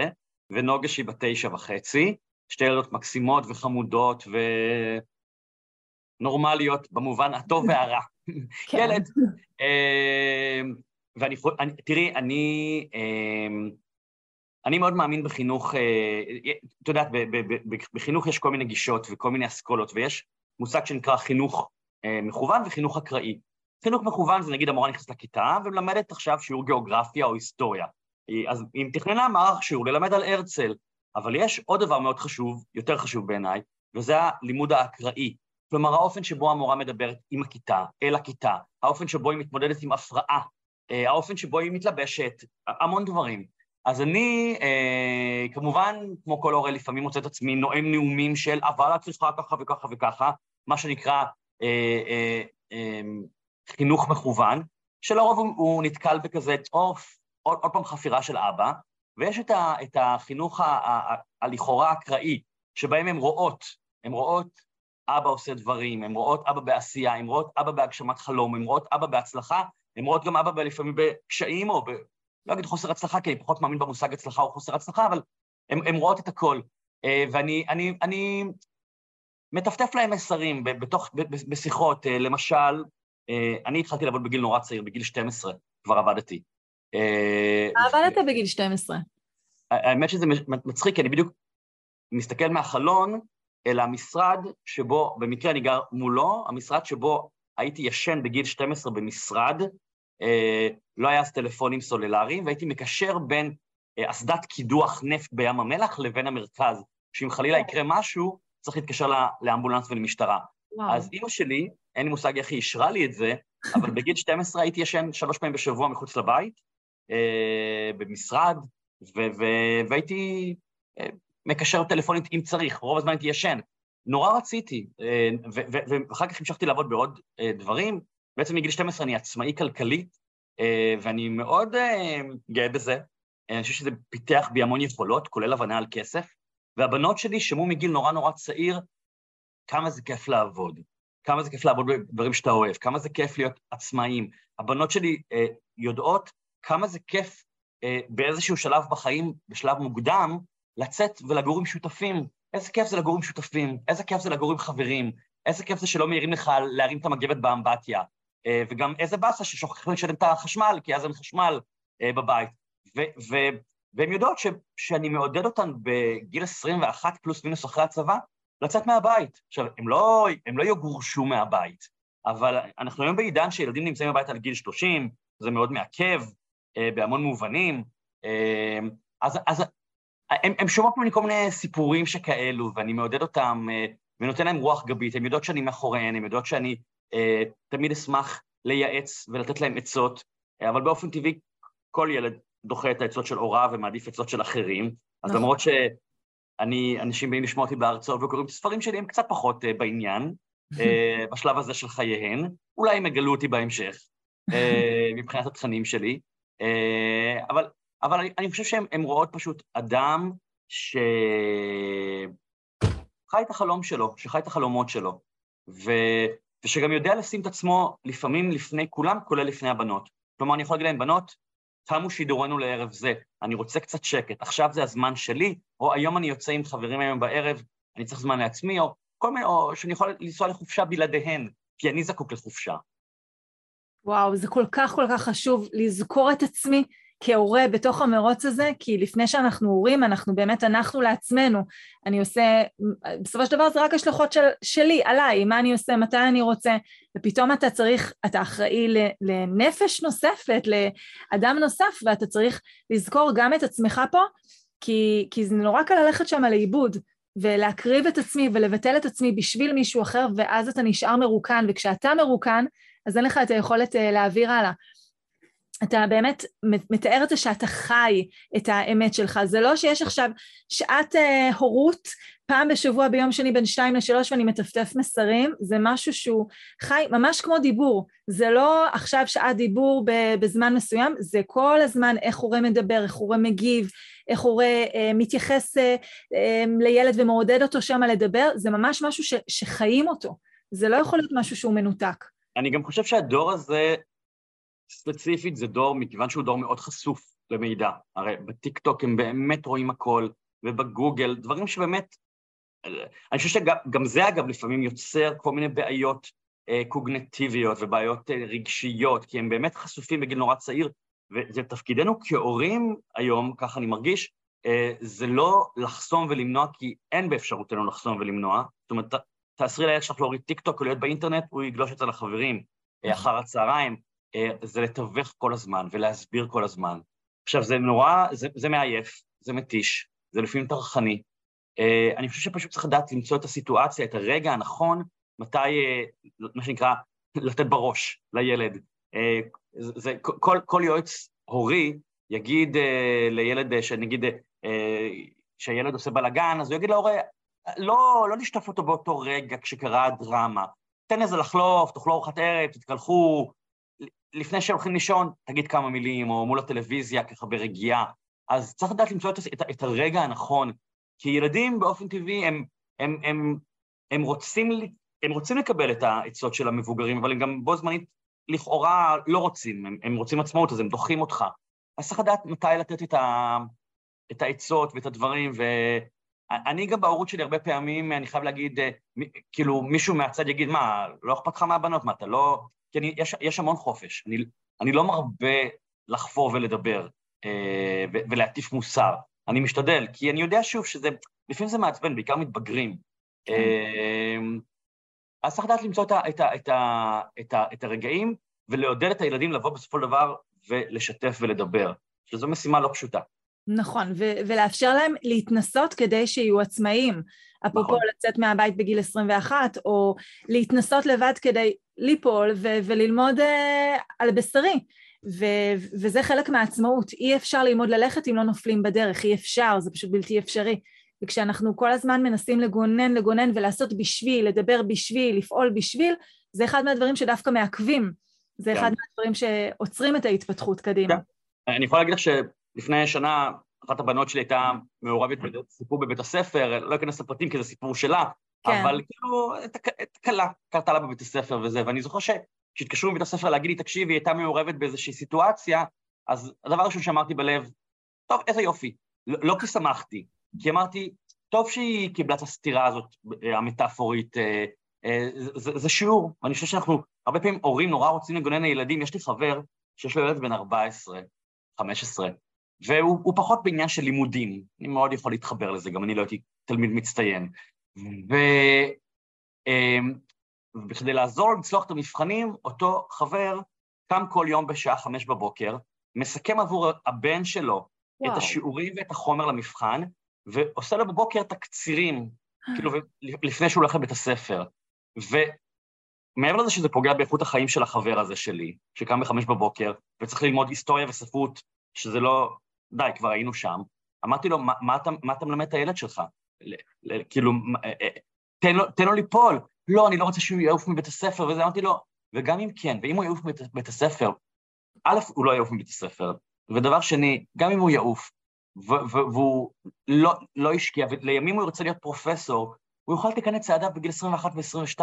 Speaker 1: ונוגה שהיא בת תשע וחצי. שתי ילדות מקסימות וחמודות ונורמליות במובן הטוב והרע. כן. ילד. אה, ואני, אני, תראי, אני, אה, אני מאוד מאמין בחינוך, אה, את יודעת, בחינוך יש כל מיני גישות וכל מיני אסכולות, ויש מושג שנקרא חינוך מכוון וחינוך אקראי. חינוך מכוון זה נגיד המורה נכנסת לכיתה ומלמדת עכשיו שיעור גיאוגרפיה או היסטוריה. אז אם תכננה מערך שיעור ללמד על הרצל, אבל יש עוד דבר מאוד חשוב, יותר חשוב בעיניי, וזה הלימוד האקראי. כלומר, האופן שבו המורה מדברת עם הכיתה, אל הכיתה, האופן שבו היא מתמודדת עם הפרעה, אה, האופן שבו היא מתלבשת, המון דברים. אז אני, אה, כמובן, כמו כל הורה, לפעמים מוצא את עצמי נואם נאומים של אבל את צריכה ככה וככה וככה, מה שנקרא אה, אה, אה, חינוך מכוון, שלרוב הוא, הוא נתקל בכזה, אוף, עוד, פעם חפירה של אבא, ויש את, ה, את החינוך הלכאורה אקראי, שבהם הן רואות, הן רואות אבא עושה דברים, הן רואות אבא בעשייה, הן רואות אבא בהגשמת חלום, הן רואות אבא בהצלחה, הן רואות גם אבא לפעמים בקשיים או ב... לא אגיד חוסר הצלחה, כי אני פחות מאמין במושג הצלחה או חוסר הצלחה, אבל הן רואות את הכל. אה, ואני אני, אני מטפטף להם מסרים בתוך, בשיחות, אה, למשל, אה, אני התחלתי לעבוד בגיל נורא צעיר, בגיל 12 כבר עבדתי.
Speaker 2: עבדת בגיל 12?
Speaker 1: האמת שזה מצחיק, כי אני בדיוק מסתכל מהחלון אל המשרד שבו, במקרה אני גר מולו, המשרד שבו הייתי ישן בגיל 12 במשרד, אה, לא היה אז טלפונים סוללריים, והייתי מקשר בין אה, אסדת קידוח נפט בים המלח לבין המרכז, שאם חלילה יקרה משהו, צריך להתקשר לאמבולנס ולמשטרה. וואו. אז אימא שלי, אין לי מושג איך היא אישרה לי את זה, אבל בגיל 12 הייתי ישן שלוש פעמים בשבוע מחוץ לבית, אה, במשרד, והייתי אה, מקשר טלפונית אם צריך, רוב הזמן הייתי ישן. נורא רציתי, אה, ואחר כך המשכתי לעבוד בעוד אה, דברים. בעצם מגיל 12 אני עצמאי כלכלית, אה, ואני מאוד גאה בזה. אני חושב שזה פיתח בי המון יכולות, כולל הבנה על כסף. והבנות שלי שמעו מגיל נורא נורא צעיר כמה זה כיף לעבוד, כמה זה כיף לעבוד בדברים שאתה אוהב, כמה זה כיף להיות עצמאיים. הבנות שלי יודעות כמה זה כיף באיזשהו שלב בחיים, בשלב מוקדם, לצאת ולגור עם שותפים. איזה כיף זה לגור עם שותפים, איזה כיף זה לגור עם חברים, איזה כיף זה שלא מעירים לך להרים את המגבת באמבטיה, אה, וגם איזה באסה ששוכחים לשלם את החשמל, כי אז אין חשמל אה, בבית. והן יודעות ש, שאני מעודד אותן בגיל 21 פלוס מינוס אחרי הצבא, לצאת מהבית. עכשיו, הם לא, הם לא יגורשו מהבית, אבל אנחנו היום בעידן שילדים נמצאים בבית על גיל 30, זה מאוד מעכב אה, בהמון מובנים, אז, אז הם, הם שומעות ממני כל מיני סיפורים שכאלו, ואני מעודד אותם אה, ונותן להם רוח גבית, הן יודעות שאני מאחוריהן, הן יודעות שאני אה, תמיד אשמח לייעץ ולתת להם עצות, אה, אבל באופן טבעי כל ילד דוחה את העצות של הוריו ומעדיף עצות של אחרים, אז נכון. למרות שאני, אנשים באים לשמוע אותי בהרצאות וקוראים את הספרים שלי, הם קצת פחות אה, בעניין, אה, בשלב הזה של חייהן, אולי הם יגלו אותי בהמשך, אה, מבחינת התכנים שלי, אה, אבל אבל אני, אני חושב שהן רואות פשוט אדם שחי את החלום שלו, שחי את החלומות שלו, ו... ושגם יודע לשים את עצמו לפעמים לפני כולם, כולל לפני הבנות. כלומר, אני יכול להגיד להם, בנות, תמו שידורנו לערב זה, אני רוצה קצת שקט, עכשיו זה הזמן שלי, או היום אני יוצא עם חברים היום בערב, אני צריך זמן לעצמי, או כל מיני, או שאני יכול לנסוע לחופשה בלעדיהן, כי אני זקוק לחופשה.
Speaker 2: וואו, זה כל כך כל כך חשוב לזכור את עצמי כהורה בתוך המרוץ הזה, כי לפני שאנחנו הורים, אנחנו באמת, אנחנו לעצמנו. אני עושה, בסופו של דבר זה רק השלכות של, שלי, עליי, מה אני עושה, מתי אני רוצה, ופתאום אתה צריך, אתה אחראי לנפש נוספת, לאדם נוסף, ואתה צריך לזכור גם את עצמך פה, כי, כי זה נורא קל ללכת שם לאיבוד. ולהקריב את עצמי ולבטל את עצמי בשביל מישהו אחר, ואז אתה נשאר מרוקן, וכשאתה מרוקן, אז אין לך את היכולת אה, להעביר הלאה. אתה באמת מתאר את זה שאתה חי את האמת שלך, זה לא שיש עכשיו שעת uh, הורות פעם בשבוע ביום שני בין שתיים לשלוש ואני מטפטף מסרים, זה משהו שהוא חי ממש כמו דיבור, זה לא עכשיו שעת דיבור בזמן מסוים, זה כל הזמן איך הורה מדבר, איך הורה מגיב, איך הורה uh, מתייחס uh, uh, לילד ומעודד אותו שם לדבר, זה ממש משהו ש, שחיים אותו, זה לא יכול להיות משהו שהוא מנותק.
Speaker 1: אני גם חושב שהדור הזה ספציפית זה דור, מכיוון שהוא דור מאוד חשוף למידע. הרי בטיקטוק הם באמת רואים הכל, ובגוגל, דברים שבאמת אני חושב שגם זה אגב לפעמים יוצר כל מיני בעיות אה, קוגניטיביות ובעיות אה, רגשיות, כי הם באמת חשופים בגיל נורא צעיר, וזה תפקידנו כהורים היום, ככה אני מרגיש, אה, זה לא לחסום ולמנוע, כי אין באפשרותנו לחסום ולמנוע. זאת אומרת, תאסרי לילד שלך להוריד טיק טוק או להיות באינטרנט, הוא יגלוש אצל החברים אחר הצהריים. זה לתווך כל הזמן ולהסביר כל הזמן. עכשיו, זה נורא, זה, זה מעייף, זה מתיש, זה לפעמים טרחני. אני חושב שפשוט צריך לדעת למצוא את הסיטואציה, את הרגע הנכון, מתי, אה, מה שנקרא, לתת בראש לילד. אה, זה, כל, כל יועץ הורי יגיד אה, לילד, שנגיד, שהילד עושה בלאגן, אז הוא יגיד להורה, לא, לא נשטוף אותו באותו רגע כשקרה הדרמה. תן לזה לחלוף, תאכלו ארוחת ערב, תתקלחו. לפני שהולכים לישון, תגיד כמה מילים, או מול הטלוויזיה, ככה ברגיעה. אז צריך לדעת למצוא את, את, את הרגע הנכון, כי ילדים באופן טבעי הם, הם, הם, הם רוצים הם רוצים לקבל את העצות של המבוגרים, אבל הם גם בו זמנית לכאורה לא רוצים, הם, הם רוצים עצמאות, אז הם דוחים אותך. אז צריך לדעת מתי לתת את, ה, את העצות ואת הדברים, ואני גם בהורות שלי הרבה פעמים, אני חייב להגיד, אה, כאילו מישהו מהצד יגיד, מה, לא אכפת לך מהבנות, מה, אתה לא... כי אני, יש, יש המון חופש, אני, אני לא מרבה לחפור ולדבר אה, ולהטיף מוסר, אני משתדל, כי אני יודע שוב שזה, לפעמים זה מעצבן, בעיקר מתבגרים. כן. אה, אז צריך לדעת למצוא את, ה, את, ה, את, ה, את, ה, את הרגעים ולעודד את הילדים לבוא בסופו של דבר ולשתף ולדבר, שזו משימה לא פשוטה.
Speaker 2: נכון, ו- ולאפשר להם להתנסות כדי שיהיו עצמאיים. אפרופו נכון. לצאת מהבית בגיל 21, או להתנסות לבד כדי ליפול ו- וללמוד uh, על בשרי. ו- וזה חלק מהעצמאות. אי אפשר ללמוד ללכת אם לא נופלים בדרך, אי אפשר, זה פשוט בלתי אפשרי. וכשאנחנו כל הזמן מנסים לגונן, לגונן ולעשות בשביל, לדבר בשביל, לפעול בשביל, זה אחד מהדברים שדווקא מעכבים. זה כן. אחד מהדברים שעוצרים את ההתפתחות קדימה. כן.
Speaker 1: אני יכול להגיד לך שלפני שנה, אחת הבנות שלי הייתה מעורבת בסיפור בבית הספר, לא אכנס לפרטים כי זה סיפור שלה, כן. אבל כאילו, תקלה קרתה לה בבית הספר וזה, ואני זוכר שכשהתקשרו מבית הספר להגיד לי, תקשיבי, היא הייתה מעורבת באיזושהי סיטואציה, אז הדבר הראשון שאמרתי בלב, טוב, איזה יופי. לא, לא כי שמחתי, כי אמרתי, טוב שהיא קיבלה את הסתירה הזאת, אה, המטאפורית, אה, אה, זה, זה שיעור. ואני חושב שאנחנו, הרבה פעמים הורים נורא רוצים לגונן לילדים. יש לי חבר שיש לו ילד בן 14, 15, והוא פחות בעניין של לימודים. אני מאוד יכול להתחבר לזה, גם אני לא הייתי תלמיד מצטיין. ובכדי לעזור לצלוח את המבחנים, אותו חבר קם כל יום בשעה חמש בבוקר, מסכם עבור הבן שלו וואו. את השיעורים ואת החומר למבחן, ועושה לו בבוקר תקצירים, כאילו, לפני שהוא הולך לבית הספר. ומעבר לזה שזה פוגע באיכות החיים של החבר הזה שלי, שקם בחמש בבוקר, וצריך ללמוד היסטוריה וספרות, שזה לא... די, כבר היינו שם. אמרתי לו, מה, מה, אתה, מה אתה מלמד את הילד שלך? ל, ל, כאילו, אה, אה, תן לו, תן לו ליפול. לא, אני לא רוצה שהוא יעוף מבית הספר, וזה אמרתי לו, וגם אם כן, ואם הוא יעוף מבית הספר, א', הוא לא יעוף מבית הספר, ודבר שני, גם אם הוא יעוף, והוא לא, לא השקיע, ולימים הוא ירצה להיות פרופסור, הוא יוכל לתקן את צעדיו בגיל 21 ו-22.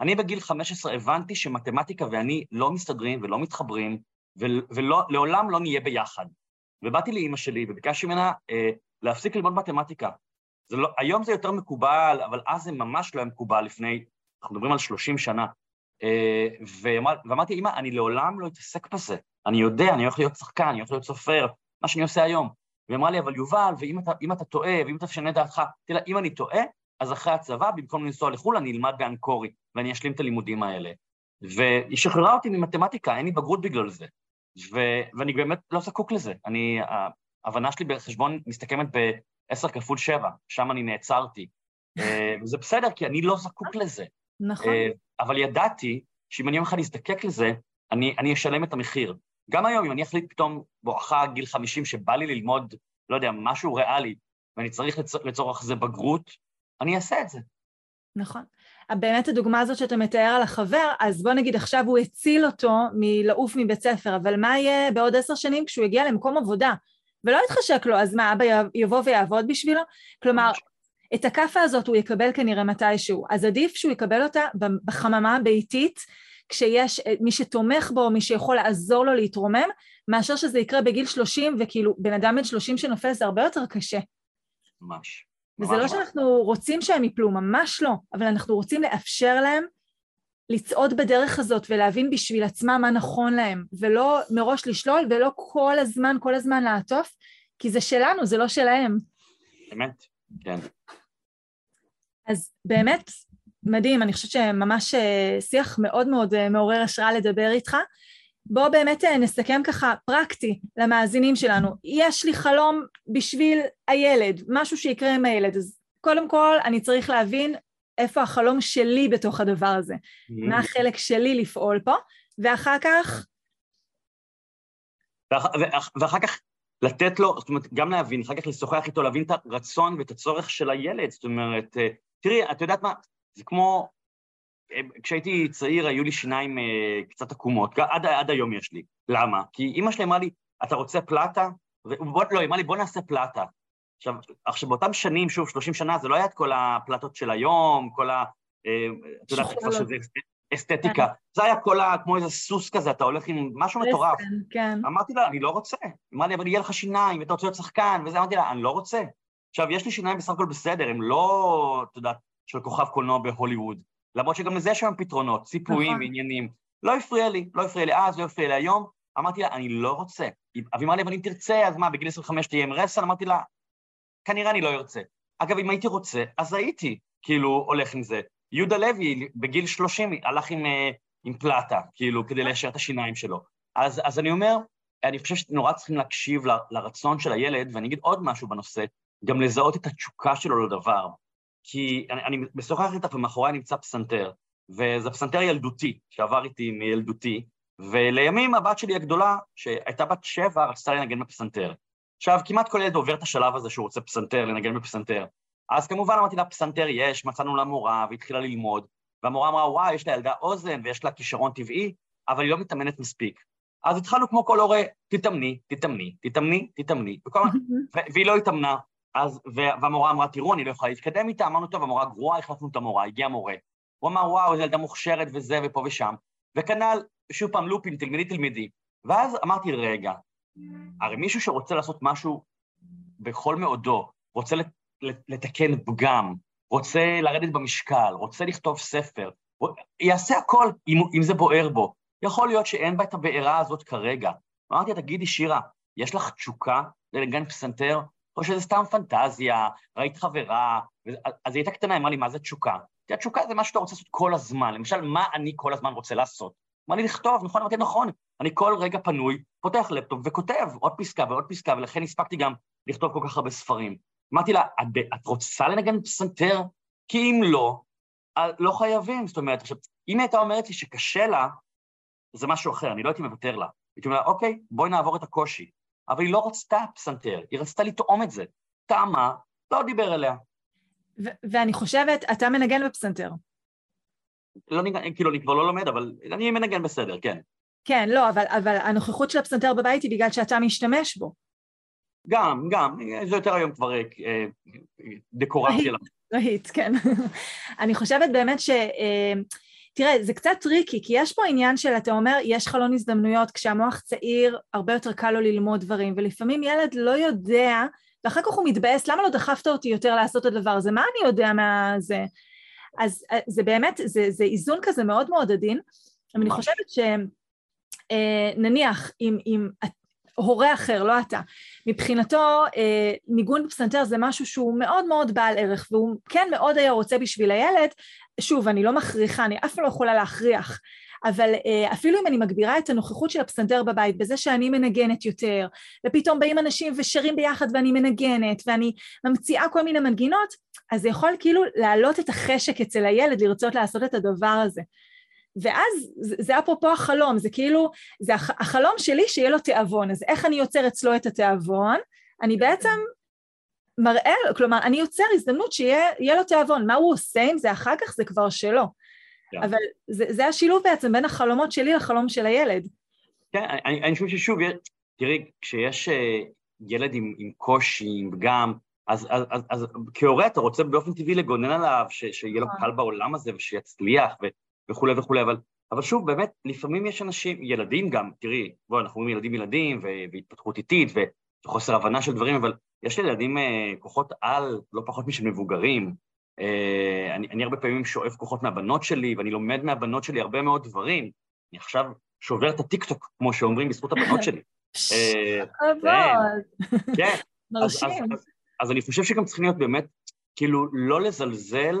Speaker 1: אני בגיל 15 הבנתי שמתמטיקה ואני לא מסתדרים ולא מתחברים, ולעולם לא נהיה ביחד. ובאתי לאימא שלי וביקשתי ממנה אה, להפסיק ללמוד מתמטיקה. זה לא, היום זה יותר מקובל, אבל אז זה ממש לא היה מקובל לפני, אנחנו מדברים על 30 שנה. אה, ואמרתי, אמא, אני לעולם לא אתעסק בזה. אני יודע, אני הולך להיות שחקן, אני הולך להיות סופר, מה שאני עושה היום. והיא אמרה לי, אבל יובל, ואם אתה, אתה טועה, ואם אתה תשנה דעתך, תראה, אם אני טועה, אז אחרי הצבא, במקום לנסוע לחו"ל, אני אלמד באנקורי, ואני אשלים את הלימודים האלה. והיא שחררה אותי ממתמטיקה, אין לי בגרות בגלל זה. ו, ואני באמת לא זקוק לזה. אני, ההבנה שלי בחשבון מסתכמת ב-10 כפול 7, שם אני נעצרתי. אה, וזה בסדר, כי אני לא זקוק לזה.
Speaker 2: נכון. אה,
Speaker 1: אבל ידעתי שאם אני יום אחד אזדקק לזה, אני, אני אשלם את המחיר. גם היום, אם אני אחליט פתאום בואכה גיל 50 שבא לי ללמוד, לא יודע, משהו ריאלי, ואני צריך לצ... לצורך זה בגרות, אני אעשה את זה.
Speaker 2: נכון. באמת הדוגמה הזאת שאתה מתאר על החבר, אז בוא נגיד עכשיו הוא הציל אותו מלעוף מבית ספר, אבל מה יהיה בעוד עשר שנים כשהוא יגיע למקום עבודה ולא יתחשק לו, אז מה, אבא יבוא ויעבוד בשבילו? כלומר, את הכאפה הזאת הוא יקבל כנראה מתישהו, אז עדיף שהוא יקבל אותה בחממה הביתית, כשיש אה, מי שתומך בו, מי שיכול לעזור לו להתרומם, מאשר שזה יקרה בגיל 30, וכאילו בן אדם בן 30 שנופל זה הרבה יותר קשה.
Speaker 1: ממש.
Speaker 2: וזה לא שאנחנו רוצים שהם ייפלו, ממש לא, אבל אנחנו רוצים לאפשר להם לצעוד בדרך הזאת ולהבין בשביל עצמם מה נכון להם, ולא מראש לשלול ולא כל הזמן, כל הזמן לעטוף, כי זה שלנו, זה לא שלהם.
Speaker 1: אמת, כן.
Speaker 2: אז באמת, מדהים, אני חושבת שממש אה, שיח מאוד מאוד אה, מעורר השראה לדבר איתך. בואו באמת אה, נסכם ככה פרקטי למאזינים שלנו. יש לי חלום בשביל הילד, משהו שיקרה עם הילד, אז קודם כל אני צריך להבין איפה החלום שלי בתוך הדבר הזה, mm-hmm. מה החלק שלי לפעול פה, ואחר כך...
Speaker 1: ואח, ואחר כך לתת לו, זאת אומרת, גם להבין, אחר כך לשוחח איתו, להבין את הרצון ואת הצורך של הילד, זאת אומרת, תראי, את יודעת מה, זה כמו, אה, כשהייתי צעיר היו לי שיניים אה, קצת עקומות, עד, עד היום יש לי. למה? כי אימא שלי אמרה לי, אתה רוצה פלטה? ובוא, לא, היא אמרה לי, בוא נעשה פלטה. עכשיו, עכשיו, באותם שנים, שוב, 30 שנה, זה לא היה את כל הפלטות של היום, כל ה... אה, את יודעת, כבר שזה אסתטיקה. כן. זה היה כל ה... כמו איזה סוס כזה, אתה הולך עם משהו מטורף.
Speaker 2: כן.
Speaker 1: אמרתי לה, אני לא רוצה. אמרתי לי, אבל יהיה לך שיניים, ואתה רוצה להיות שחקן, וזה, אמרתי לה, אני לא רוצה. עכשיו, יש לי שיניים בסך הכל בסדר, הם לא, את יודעת, של כוכב קולנוע בהוליווד. למרות שגם לזה יש היום פתרונות, ציפויים, נכון. עניינים. לא הפריע לי, לא הפריע לי אז, לא הפריע לי היום. אמרתי לה, אני לא רוצה. אבי אמר לי, אבל אם תרצה, אז מה, בגיל 25 תהיה עם רסן? אמרתי לה, כנראה אני לא ארצה. אגב, אם הייתי רוצה, אז הייתי, כאילו, הולך עם זה. יהודה לוי, בגיל 30, הלך עם, אה, עם פלטה, כאילו, כדי ליישר את השיניים שלו. אז, אז אני אומר, אני חושב שנורא צריכים להקשיב ל, לרצון של הילד, ואני אגיד עוד משהו בנושא, גם לזהות את התשוקה שלו לדבר. כי אני, אני משוחח איתך ומאחוריי נמצא פסנתר, וזה פסנתר ילדותי, שעבר איתי מילדותי, ולימים הבת שלי הגדולה, שהייתה בת שבע, רצתה לנגן בפסנתר. עכשיו, כמעט כל ילד עובר את השלב הזה שהוא רוצה פסנתר, לנגן בפסנתר. אז כמובן אמרתי לה, פסנתר יש, מצאנו לה מורה, והתחילה ללמוד, והמורה אמרה, וואי, יש לילדה אוזן ויש לה כישרון טבעי, אבל היא לא מתאמנת מספיק. אז התחלנו כמו כל הורה, תתאמני, תתאמני, תתאמני, תתאמני, והיא לא התאמנה, אז, והמורה אמרה, תראו, אני לא יכולה להתקדם איתה, אמרנו, טוב, המורה גרועה, החלפנו את המורה, הגיע מורה. הוא אמר, וואו, זו ילדה מוכשרת וזה ופה ושם. וכנ"ל, שוב פעם, לופים, תלמדי, תלמדי. ואז אמרתי, רגע, הרי מישהו שרוצה לעשות משהו בכל מאודו, רוצה לתקן פגם, רוצה לרדת במשקל, רוצה לכתוב ספר, יעשה הכל אם, אם זה בוער בו. יכול להיות שאין בה את הבעירה הזאת כרגע. אמרתי, תגידי, שירה, יש לך תשוקה לנגן פסנתר? או שזה סתם פנטזיה, ראית חברה, אז היא הייתה קטנה, אמרה לי, מה זה תשוקה? תראה, תשוקה זה מה שאתה רוצה לעשות כל הזמן. למשל, מה אני כל הזמן רוצה לעשות? אמר לי לכתוב, נכון, אמרתי, נכון, אני כל רגע פנוי, פותח לפטופ וכותב עוד פסקה ועוד פסקה, ולכן הספקתי גם לכתוב כל כך הרבה ספרים. אמרתי לה, את, את רוצה לנגן פסנתר? כי אם לא, לא חייבים. זאת אומרת, עכשיו, אם הייתה אומרת לי שקשה לה, זה משהו אחר, אני לא הייתי מוותר לה. הייתי אומר לה, אוקיי, בואי נעבור את הקושי. אבל היא לא רצתה פסנתר, היא רצתה לטעום את זה. טעמה, לא דיבר אליה.
Speaker 2: ואני חושבת, אתה מנגן בפסנתר.
Speaker 1: לא כאילו, אני כבר לא לומד, אבל אני מנגן בסדר, כן.
Speaker 2: כן, לא, אבל, אבל הנוכחות של הפסנתר בבית היא בגלל שאתה משתמש בו.
Speaker 1: גם, גם, זה יותר היום כבר אה, דקורציה.
Speaker 2: רהיט, כן. אני חושבת באמת ש... אה, תראה, זה קצת טריקי, כי יש פה עניין של, אתה אומר, יש חלון הזדמנויות, כשהמוח צעיר, הרבה יותר קל לו ללמוד דברים, ולפעמים ילד לא יודע, ואחר כך הוא מתבאס, למה לא דחפת אותי יותר לעשות את הדבר הזה? מה אני יודע מה זה? אז אה, זה באמת, זה, זה איזון כזה מאוד מאוד עדין, אבל אני חושבת שנניח, אה, אם, אם הורה אחר, לא אתה, מבחינתו אה, ניגון בפסנתר זה משהו שהוא מאוד מאוד בעל ערך, והוא כן מאוד היה רוצה בשביל הילד, שוב, אני לא מכריחה, אני אף פעם לא יכולה להכריח, אבל אה, אפילו אם אני מגבירה את הנוכחות של הפסנתר בבית בזה שאני מנגנת יותר, ופתאום באים אנשים ושרים ביחד ואני מנגנת, ואני ממציאה כל מיני מנגינות, אז זה יכול כאילו להעלות את החשק אצל הילד לרצות לעשות את הדבר הזה. ואז זה אפרופו החלום, זה כאילו, זה החלום שלי שיהיה לו תיאבון, אז איך אני יוצר אצלו את התיאבון? אני בעצם מראה, כלומר, אני יוצר הזדמנות שיהיה לו תיאבון, מה הוא עושה עם זה אחר כך זה כבר שלו. Yeah. אבל זה, זה השילוב בעצם בין החלומות שלי לחלום של הילד.
Speaker 1: כן, אני, אני חושב ששוב, תראי, כשיש אה, ילד עם, עם קושי, עם פגם, אז, אז, אז, אז כהורה אתה רוצה באופן טבעי לגונן עליו, ש, שיהיה לו נכון. קל בעולם הזה ושיצליח ו, וכולי וכולי, אבל, אבל שוב, באמת, לפעמים יש אנשים, ילדים גם, תראי, בואי, אנחנו אומרים ילדים ילדים והתפתחות איטית וחוסר הבנה של דברים, אבל יש לילדים כוחות על לא פחות משל מבוגרים. אני, אני הרבה פעמים שואף כוחות מהבנות שלי, ואני לומד מהבנות שלי הרבה מאוד דברים. אני עכשיו שובר את הטיקטוק, כמו שאומרים, בזכות הבנות שלי.
Speaker 2: כבוד. כן. מרשים.
Speaker 1: אז אני חושב שגם צריכים להיות באמת, כאילו, לא לזלזל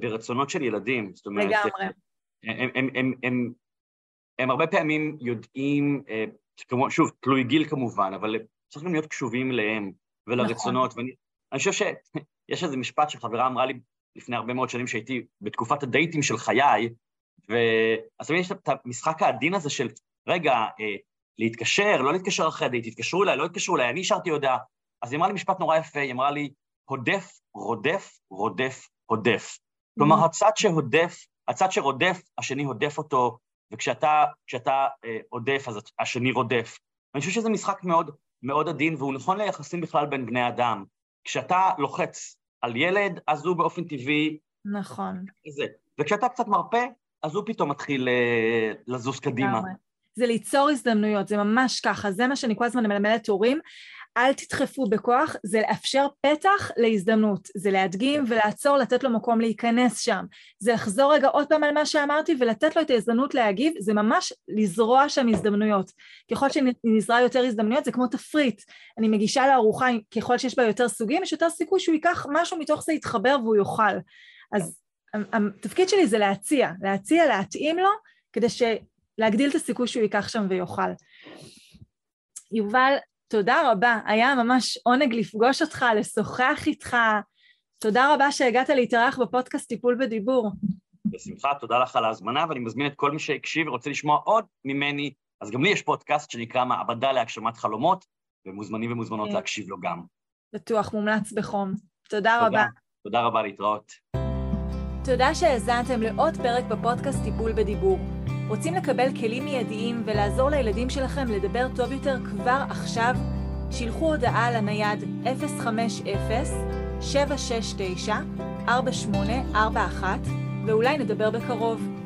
Speaker 1: ברצונות של ילדים. זאת אומרת...
Speaker 2: לגמרי.
Speaker 1: הם, הם, הם, הם, הם הרבה פעמים יודעים, כמו, שוב, תלוי גיל כמובן, אבל צריכים להיות קשובים אליהם ולרצונות. נכון. ואני חושב שיש איזה משפט שחברה אמרה לי לפני הרבה מאוד שנים שהייתי בתקופת הדייטים של חיי, ואז תמיד יש את המשחק העדין הזה של, רגע, אה, להתקשר, לא להתקשר אחרי הדייט, תתקשרו אליי, לא התקשרו אליי, אני השארתי הודעה. אז היא אמרה לי משפט נורא יפה, היא אמרה לי, הודף, רודף, רודף, הודף. כלומר, mm-hmm. הצד שהודף, הצד שרודף, השני הודף אותו, וכשאתה אה, הודף, אז השני רודף. אני חושב שזה משחק מאוד מאוד עדין, והוא נכון ליחסים בכלל בין בני אדם. כשאתה לוחץ על ילד, אז הוא באופן טבעי...
Speaker 2: נכון.
Speaker 1: זה. וכשאתה קצת מרפה, אז הוא פתאום מתחיל אה, לזוז קדימה.
Speaker 2: זה ליצור הזדמנויות, זה ממש ככה, זה מה שאני כל הזמן מלמדת הורים. אל תדחפו בכוח, זה לאפשר פתח להזדמנות, זה להדגים ולעצור, לתת לו מקום להיכנס שם, זה לחזור רגע עוד פעם על מה שאמרתי ולתת לו את ההזדמנות להגיב, זה ממש לזרוע שם הזדמנויות. ככל שנזרע יותר הזדמנויות זה כמו תפריט, אני מגישה לארוחה, ככל שיש בה יותר סוגים, יש יותר סיכוי שהוא ייקח משהו מתוך זה יתחבר והוא יאכל. אז התפקיד שלי זה להציע, להציע, להתאים לו, כדי ש... להגדיל את הסיכוי שהוא ייקח שם ויאכל. יובל, תודה רבה, היה ממש עונג לפגוש אותך, לשוחח איתך. תודה רבה שהגעת להתארח בפודקאסט טיפול בדיבור.
Speaker 1: בשמחה, תודה לך על ההזמנה, ואני מזמין את כל מי שהקשיב ורוצה לשמוע עוד ממני, אז גם לי יש פודקאסט שנקרא מעבדה להגשמת חלומות, ומוזמנים ומוזמנות כן. להקשיב לו גם.
Speaker 2: בטוח, מומלץ בחום. תודה, תודה רבה.
Speaker 1: תודה רבה, להתראות.
Speaker 2: תודה שהאזנתם לעוד פרק בפודקאסט טיפול בדיבור. רוצים לקבל כלים מיידיים ולעזור לילדים שלכם לדבר טוב יותר כבר עכשיו? שילחו הודעה לנייד 050-769-4841 ואולי נדבר בקרוב.